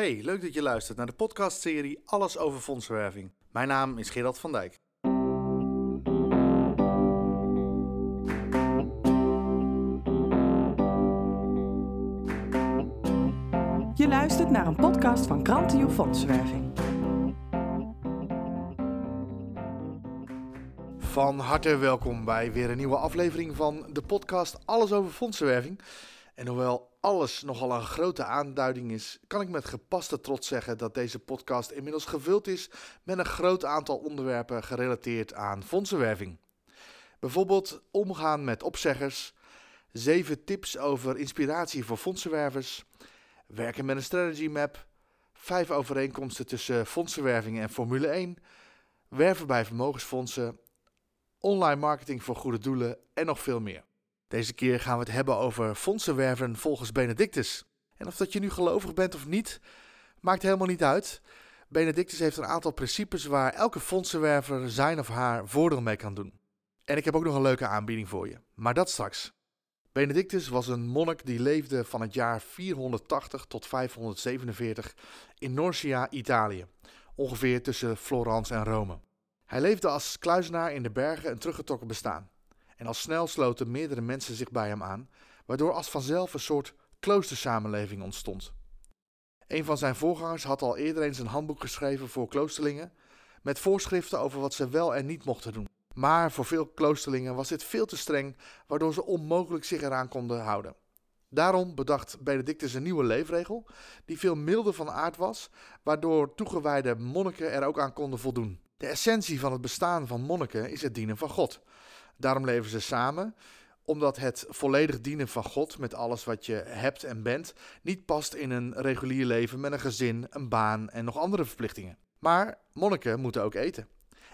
Hey, leuk dat je luistert naar de podcastserie Alles over fondsenwerving. Mijn naam is Gerald van Dijk. Je luistert naar een podcast van Grantio Fondsenwerving. Van harte welkom bij weer een nieuwe aflevering van de podcast Alles over fondsenwerving. En hoewel alles nogal een grote aanduiding is, kan ik met gepaste trots zeggen dat deze podcast inmiddels gevuld is met een groot aantal onderwerpen gerelateerd aan fondsenwerving. Bijvoorbeeld omgaan met opzeggers, 7 tips over inspiratie voor fondsenwervers, werken met een strategy map, 5 overeenkomsten tussen fondsenwerving en Formule 1, werven bij vermogensfondsen, online marketing voor goede doelen en nog veel meer. Deze keer gaan we het hebben over fondsenwerven volgens Benedictus. En of dat je nu gelovig bent of niet, maakt helemaal niet uit. Benedictus heeft een aantal principes waar elke fondsenwerver zijn of haar voordeel mee kan doen. En ik heb ook nog een leuke aanbieding voor je, maar dat straks. Benedictus was een monnik die leefde van het jaar 480 tot 547 in Norcia, Italië, ongeveer tussen Florence en Rome. Hij leefde als kluizenaar in de bergen een teruggetrokken bestaan. En al snel sloten meerdere mensen zich bij hem aan, waardoor als vanzelf een soort kloostersamenleving ontstond. Een van zijn voorgangers had al eerder eens een handboek geschreven voor kloosterlingen, met voorschriften over wat ze wel en niet mochten doen. Maar voor veel kloosterlingen was dit veel te streng, waardoor ze onmogelijk zich eraan konden houden. Daarom bedacht Benedictus een nieuwe leefregel, die veel milder van aard was, waardoor toegewijde monniken er ook aan konden voldoen. De essentie van het bestaan van monniken is het dienen van God. Daarom leven ze samen, omdat het volledig dienen van God met alles wat je hebt en bent niet past in een regulier leven met een gezin, een baan en nog andere verplichtingen. Maar monniken moeten ook eten.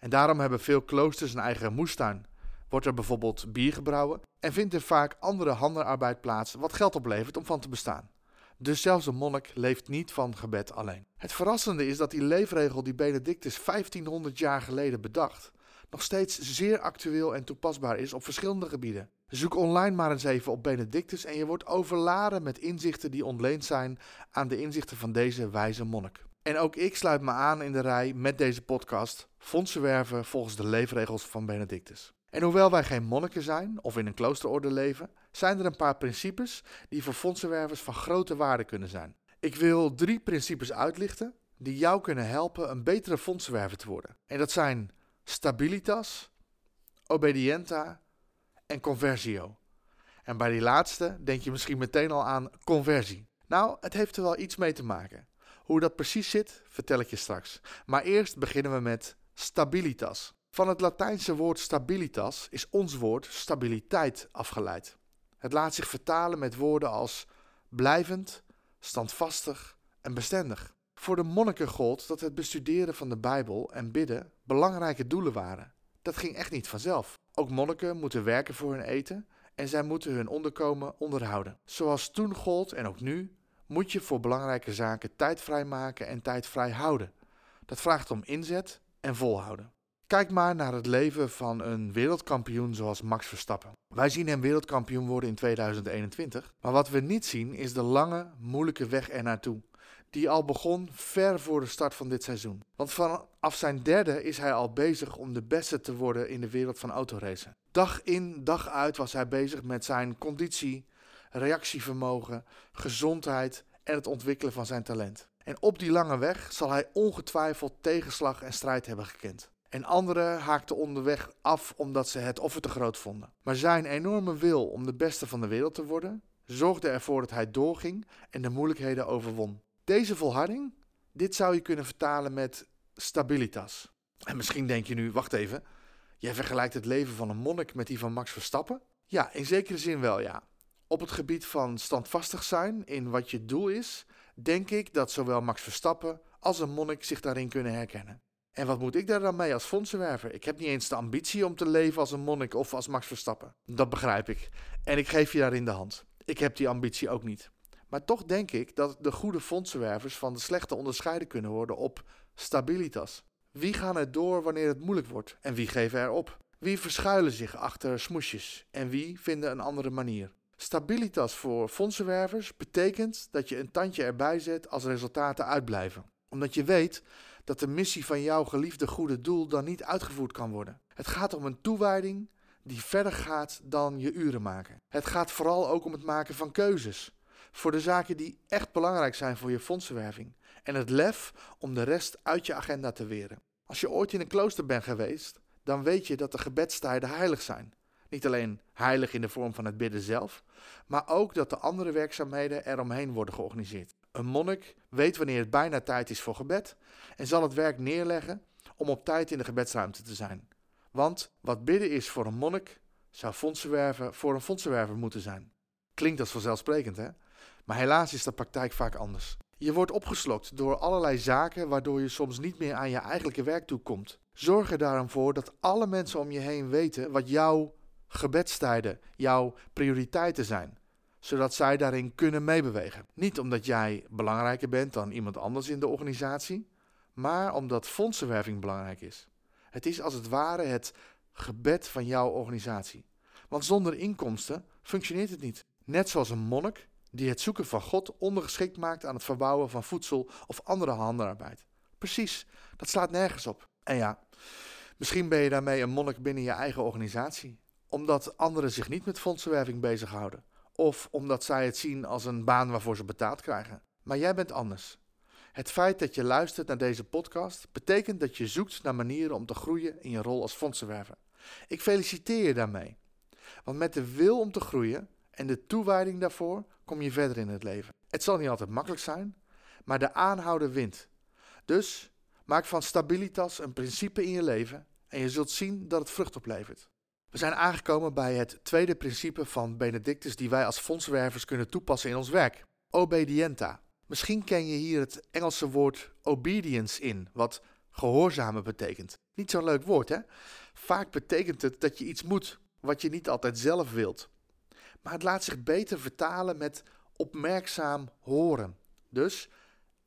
En daarom hebben veel kloosters een eigen moestuin. Wordt er bijvoorbeeld bier gebrouwen en vindt er vaak andere handenarbeid plaats wat geld oplevert om van te bestaan. Dus zelfs een monnik leeft niet van gebed alleen. Het verrassende is dat die leefregel die Benedictus 1500 jaar geleden bedacht, nog steeds zeer actueel en toepasbaar is op verschillende gebieden. Zoek online maar eens even op Benedictus en je wordt overladen met inzichten die ontleend zijn aan de inzichten van deze wijze monnik. En ook ik sluit me aan in de rij met deze podcast, fondsen werven volgens de leefregels van Benedictus. En hoewel wij geen monniken zijn of in een kloosterorde leven, zijn er een paar principes die voor fondsenwervers van grote waarde kunnen zijn. Ik wil drie principes uitlichten die jou kunnen helpen een betere fondsenwerver te worden. En dat zijn stabilitas, obedienta en conversio. En bij die laatste denk je misschien meteen al aan conversie. Nou, het heeft er wel iets mee te maken. Hoe dat precies zit, vertel ik je straks. Maar eerst beginnen we met stabilitas. Van het Latijnse woord stabilitas is ons woord stabiliteit afgeleid. Het laat zich vertalen met woorden als blijvend, standvastig en bestendig. Voor de monniken gold dat het bestuderen van de Bijbel en bidden belangrijke doelen waren. Dat ging echt niet vanzelf. Ook monniken moeten werken voor hun eten en zij moeten hun onderkomen onderhouden. Zoals toen gold en ook nu, moet je voor belangrijke zaken tijd vrijmaken en tijd vrij houden. Dat vraagt om inzet en volhouden. Kijk maar naar het leven van een wereldkampioen zoals Max Verstappen. Wij zien hem wereldkampioen worden in 2021, maar wat we niet zien is de lange, moeilijke weg ernaartoe die al begon ver voor de start van dit seizoen. Want vanaf zijn derde is hij al bezig om de beste te worden in de wereld van autoracen. Dag in, dag uit was hij bezig met zijn conditie, reactievermogen, gezondheid en het ontwikkelen van zijn talent. En op die lange weg zal hij ongetwijfeld tegenslag en strijd hebben gekend. En anderen haakten onderweg af omdat ze het offer te groot vonden. Maar zijn enorme wil om de beste van de wereld te worden, zorgde ervoor dat hij doorging en de moeilijkheden overwon. Deze volharding, dit zou je kunnen vertalen met stabilitas. En misschien denk je nu, wacht even, jij vergelijkt het leven van een monnik met die van Max Verstappen? Ja, in zekere zin wel ja. Op het gebied van standvastig zijn in wat je doel is, denk ik dat zowel Max Verstappen als een monnik zich daarin kunnen herkennen. En wat moet ik daar dan mee als fondsenwerver? Ik heb niet eens de ambitie om te leven als een monnik of als Max Verstappen. Dat begrijp ik. En ik geef je daarin de hand. Ik heb die ambitie ook niet. Maar toch denk ik dat de goede fondsenwervers van de slechte onderscheiden kunnen worden op stabilitas. Wie gaan er door wanneer het moeilijk wordt en wie geven er op? Wie verschuilen zich achter smoesjes en wie vinden een andere manier? Stabilitas voor fondsenwervers betekent dat je een tandje erbij zet als resultaten uitblijven. Omdat je weet dat de missie van jouw geliefde goede doel dan niet uitgevoerd kan worden. Het gaat om een toewijding die verder gaat dan je uren maken. Het gaat vooral ook om het maken van keuzes. Voor de zaken die echt belangrijk zijn voor je fondsenwerving. En het lef om de rest uit je agenda te weren. Als je ooit in een klooster bent geweest, dan weet je dat de gebedstijden heilig zijn. Niet alleen heilig in de vorm van het bidden zelf, maar ook dat de andere werkzaamheden eromheen worden georganiseerd. Een monnik weet wanneer het bijna tijd is voor gebed en zal het werk neerleggen om op tijd in de gebedsruimte te zijn. Want wat bidden is voor een monnik, zou fondsenwerven voor een fondsenwerver moeten zijn. Klinkt als vanzelfsprekend, hè? Maar helaas is de praktijk vaak anders. Je wordt opgeslokt door allerlei zaken waardoor je soms niet meer aan je eigenlijke werk toekomt. Zorg er daarom voor dat alle mensen om je heen weten wat jouw gebedstijden, jouw prioriteiten zijn, zodat zij daarin kunnen meebewegen. Niet omdat jij belangrijker bent dan iemand anders in de organisatie, maar omdat fondsenwerving belangrijk is. Het is als het ware het gebed van jouw organisatie. Want zonder inkomsten functioneert het niet. Net zoals een monnik die het zoeken van God ondergeschikt maakt aan het verbouwen van voedsel of andere handenarbeid. Precies, dat slaat nergens op. En ja, misschien ben je daarmee een monnik binnen je eigen organisatie, omdat anderen zich niet met fondsenwerving bezighouden, of omdat zij het zien als een baan waarvoor ze betaald krijgen. Maar jij bent anders. Het feit dat je luistert naar deze podcast betekent dat je zoekt naar manieren om te groeien in je rol als fondsenwerver. Ik feliciteer je daarmee. Want met de wil om te groeien en de toewijding daarvoor kom je verder in het leven. Het zal niet altijd makkelijk zijn, maar de aanhouder wint. Dus maak van stabilitas een principe in je leven en je zult zien dat het vrucht oplevert. We zijn aangekomen bij het tweede principe van Benedictus die wij als fondswervers kunnen toepassen in ons werk. Obedienta. Misschien ken je hier het Engelse woord obedience in, wat gehoorzamen betekent. Niet zo'n leuk woord, hè? Vaak betekent het dat je iets moet, wat je niet altijd zelf wilt. Maar het laat zich beter vertalen met opmerkzaam horen. Dus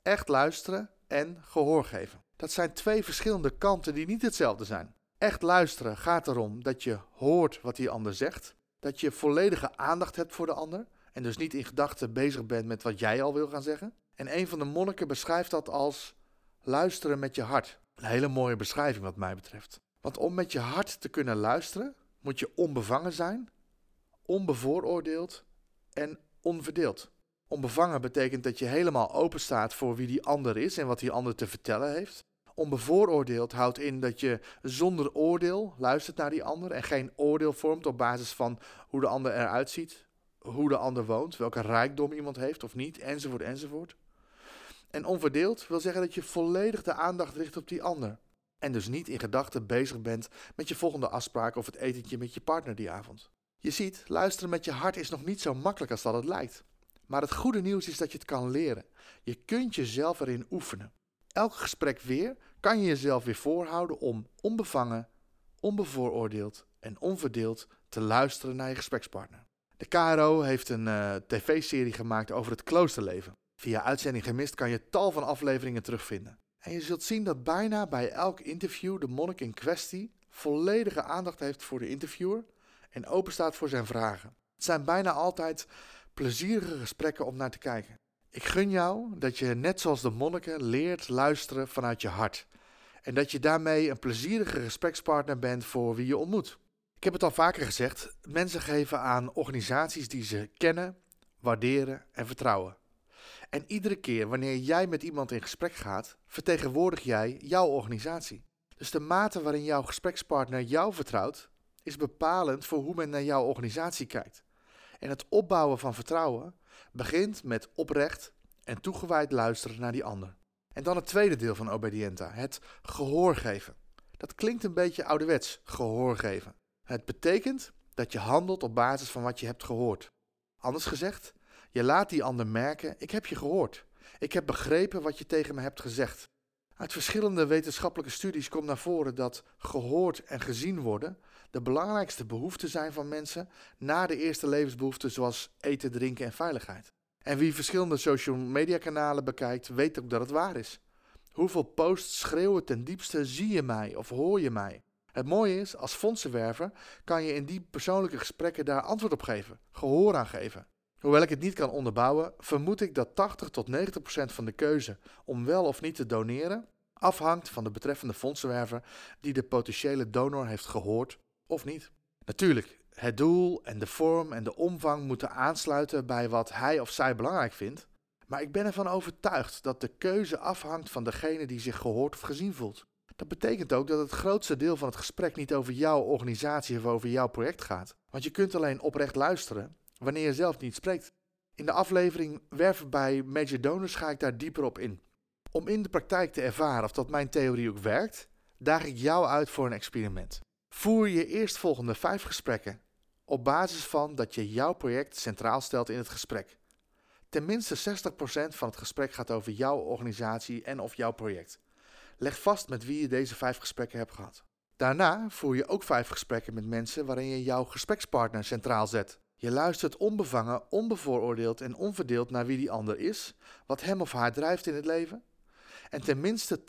echt luisteren en gehoor geven. Dat zijn twee verschillende kanten die niet hetzelfde zijn. Echt luisteren gaat erom dat je hoort wat die ander zegt, dat je volledige aandacht hebt voor de ander en dus niet in gedachten bezig bent met wat jij al wil gaan zeggen. En een van de monniken beschrijft dat als luisteren met je hart. Een hele mooie beschrijving wat mij betreft. Want om met je hart te kunnen luisteren, moet je onbevangen zijn, onbevooroordeeld en onverdeeld. Onbevangen betekent dat je helemaal open staat voor wie die ander is en wat die ander te vertellen heeft. Onbevooroordeeld houdt in dat je zonder oordeel luistert naar die ander en geen oordeel vormt op basis van hoe de ander eruit ziet, hoe de ander woont, welke rijkdom iemand heeft of niet, enzovoort, enzovoort. En onverdeeld wil zeggen dat je volledig de aandacht richt op die ander. En dus niet in gedachten bezig bent met je volgende afspraak of het etentje met je partner die avond. Je ziet, luisteren met je hart is nog niet zo makkelijk als dat het lijkt. Maar het goede nieuws is dat je het kan leren. Je kunt jezelf erin oefenen. Elk gesprek weer kan je jezelf weer voorhouden om onbevangen, onbevooroordeeld en onverdeeld te luisteren naar je gesprekspartner. De KRO heeft een uh, tv-serie gemaakt over het kloosterleven. Via uitzending gemist kan je tal van afleveringen terugvinden. En je zult zien dat bijna bij elk interview de monnik in kwestie volledige aandacht heeft voor de interviewer en openstaat voor zijn vragen. Het zijn bijna altijd plezierige gesprekken om naar te kijken. Ik gun jou dat je net zoals de monniken leert luisteren vanuit je hart. En dat je daarmee een plezierige gesprekspartner bent voor wie je ontmoet. Ik heb het al vaker gezegd: mensen geven aan organisaties die ze kennen, waarderen en vertrouwen. En iedere keer wanneer jij met iemand in gesprek gaat, vertegenwoordig jij jouw organisatie. Dus de mate waarin jouw gesprekspartner jou vertrouwt, is bepalend voor hoe men naar jouw organisatie kijkt. En het opbouwen van vertrouwen begint met oprecht en toegewijd luisteren naar die ander. En dan het tweede deel van obedienta, het gehoor geven. Dat klinkt een beetje ouderwets, gehoor geven. Het betekent dat je handelt op basis van wat je hebt gehoord. Anders gezegd, je laat die ander merken: ik heb je gehoord. Ik heb begrepen wat je tegen me hebt gezegd. Uit verschillende wetenschappelijke studies komt naar voren dat gehoord en gezien worden de belangrijkste behoeften zijn van mensen na de eerste levensbehoeften zoals eten, drinken en veiligheid. En wie verschillende social media kanalen bekijkt, weet ook dat het waar is. Hoeveel posts schreeuwen ten diepste zie je mij of hoor je mij? Het mooie is, als fondsenwerver kan je in die persoonlijke gesprekken daar antwoord op geven, gehoor aan geven. Hoewel ik het niet kan onderbouwen, vermoed ik dat 80 tot 90 procent van de keuze om wel of niet te doneren afhangt van de betreffende fondsenwerver die de potentiële donor heeft gehoord of niet. Natuurlijk, het doel en de vorm en de omvang moeten aansluiten bij wat hij of zij belangrijk vindt, maar ik ben ervan overtuigd dat de keuze afhangt van degene die zich gehoord of gezien voelt. Dat betekent ook dat het grootste deel van het gesprek niet over jouw organisatie of over jouw project gaat, want je kunt alleen oprecht luisteren wanneer je zelf niet spreekt. In de aflevering Werven bij Major Donors ga ik daar dieper op in. Om in de praktijk te ervaren of dat mijn theorie ook werkt, daag ik jou uit voor een experiment. Voer je eerstvolgende vijf gesprekken op basis van dat je jouw project centraal stelt in het gesprek. Tenminste 60% van het gesprek gaat over jouw organisatie en of jouw project. Leg vast met wie je deze vijf gesprekken hebt gehad. Daarna voer je ook vijf gesprekken met mensen waarin je jouw gesprekspartner centraal zet. Je luistert onbevangen, onbevooroordeeld en onverdeeld naar wie die ander is, wat hem of haar drijft in het leven. En tenminste 80%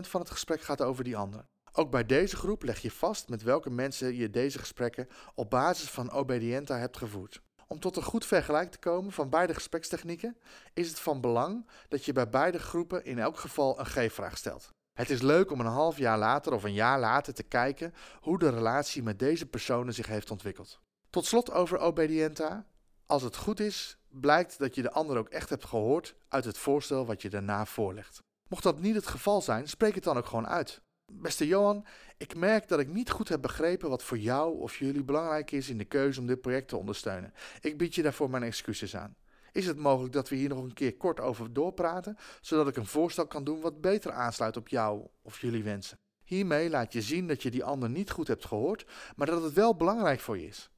van het gesprek gaat over die ander. Ook bij deze groep leg je vast met welke mensen je deze gesprekken op basis van Obedienta hebt gevoerd. Om tot een goed vergelijk te komen van beide gesprekstechnieken is het van belang dat je bij beide groepen in elk geval een G-vraag stelt. Het is leuk om een half jaar later of een jaar later te kijken hoe de relatie met deze personen zich heeft ontwikkeld. Tot slot over Obedienta. Als het goed is, blijkt dat je de ander ook echt hebt gehoord uit het voorstel wat je daarna voorlegt. Mocht dat niet het geval zijn, spreek het dan ook gewoon uit. Beste Johan, ik merk dat ik niet goed heb begrepen wat voor jou of jullie belangrijk is in de keuze om dit project te ondersteunen. Ik bied je daarvoor mijn excuses aan. Is het mogelijk dat we hier nog een keer kort over doorpraten, zodat ik een voorstel kan doen wat beter aansluit op jou of jullie wensen? Hiermee laat je zien dat je die ander niet goed hebt gehoord, maar dat het wel belangrijk voor je is.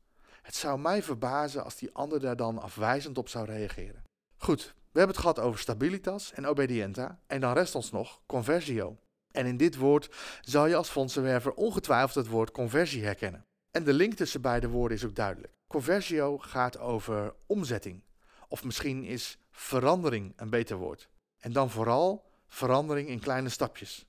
Het zou mij verbazen als die ander daar dan afwijzend op zou reageren. Goed, we hebben het gehad over stabilitas en obedienta en dan rest ons nog conversio. En in dit woord zal je als fondsenwerver ongetwijfeld het woord conversie herkennen. En de link tussen beide woorden is ook duidelijk. Conversio gaat over omzetting. Of misschien is verandering een beter woord. En dan vooral verandering in kleine stapjes.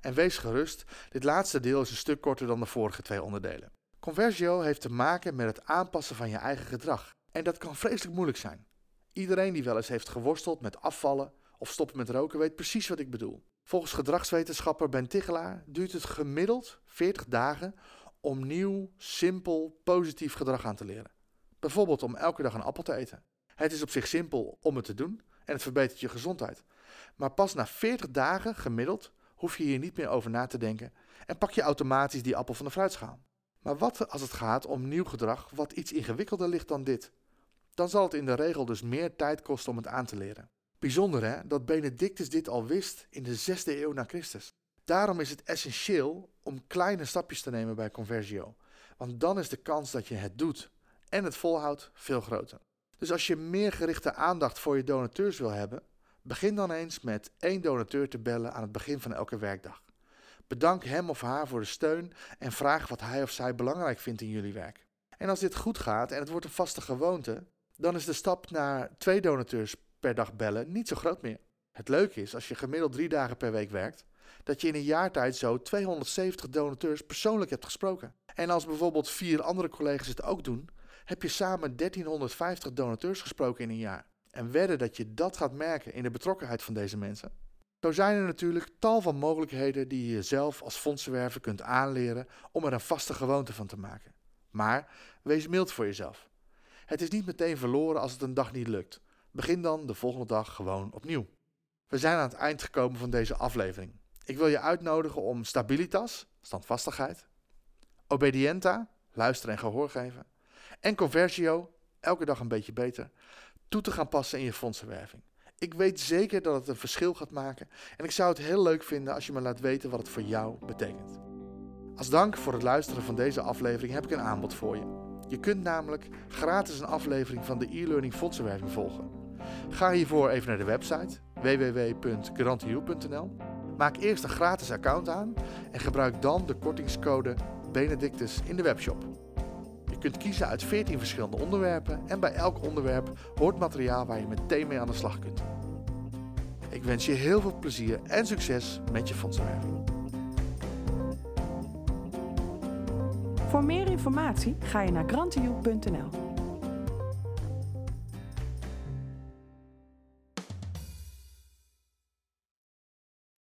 En wees gerust, dit laatste deel is een stuk korter dan de vorige twee onderdelen. Conversio heeft te maken met het aanpassen van je eigen gedrag. En dat kan vreselijk moeilijk zijn. Iedereen die wel eens heeft geworsteld met afvallen of stoppen met roken weet precies wat ik bedoel. Volgens gedragswetenschapper Ben Tigelaar duurt het gemiddeld 40 dagen om nieuw, simpel, positief gedrag aan te leren. Bijvoorbeeld om elke dag een appel te eten. Het is op zich simpel om het te doen en het verbetert je gezondheid. Maar pas na 40 dagen gemiddeld hoef je hier niet meer over na te denken en pak je automatisch die appel van de fruitschaal. Maar wat als het gaat om nieuw gedrag wat iets ingewikkelder ligt dan dit? Dan zal het in de regel dus meer tijd kosten om het aan te leren. Bijzonder hè, dat Benedictus dit al wist in de 6e eeuw na Christus. Daarom is het essentieel om kleine stapjes te nemen bij Conversio. Want dan is de kans dat je het doet en het volhoudt veel groter. Dus als je meer gerichte aandacht voor je donateurs wil hebben, begin dan eens met één donateur te bellen aan het begin van elke werkdag. Bedank hem of haar voor de steun en vraag wat hij of zij belangrijk vindt in jullie werk. En als dit goed gaat en het wordt een vaste gewoonte, dan is de stap naar twee donateurs per dag bellen niet zo groot meer. Het leuke is, als je gemiddeld drie dagen per week werkt, dat je in een jaar tijd zo 270 donateurs persoonlijk hebt gesproken. En als bijvoorbeeld vier andere collega's het ook doen, heb je samen 1350 donateurs gesproken in een jaar. En wedden dat je dat gaat merken in de betrokkenheid van deze mensen. Zo zijn er natuurlijk tal van mogelijkheden die je jezelf als fondsenwerver kunt aanleren om er een vaste gewoonte van te maken. Maar wees mild voor jezelf. Het is niet meteen verloren als het een dag niet lukt. Begin dan de volgende dag gewoon opnieuw. We zijn aan het eind gekomen van deze aflevering. Ik wil je uitnodigen om stabilitas, standvastigheid, obedienta, luisteren en gehoor geven, en conversio, elke dag een beetje beter, toe te gaan passen in je fondsenwerving. Ik weet zeker dat het een verschil gaat maken en ik zou het heel leuk vinden als je me laat weten wat het voor jou betekent. Als dank voor het luisteren van deze aflevering heb ik een aanbod voor je. Je kunt namelijk gratis een aflevering van de e-learning fondsenwerving volgen. Ga hiervoor even naar de website www.garantiu.nl. Maak eerst een gratis account aan en gebruik dan de kortingscode Benedictus in de webshop. Je kunt kiezen uit 14 verschillende onderwerpen en bij elk onderwerp hoort materiaal waar je meteen mee aan de slag kunt. Ik wens je heel veel plezier en succes met je fondsenwerving. Voor meer informatie ga je naar grantioe.nl.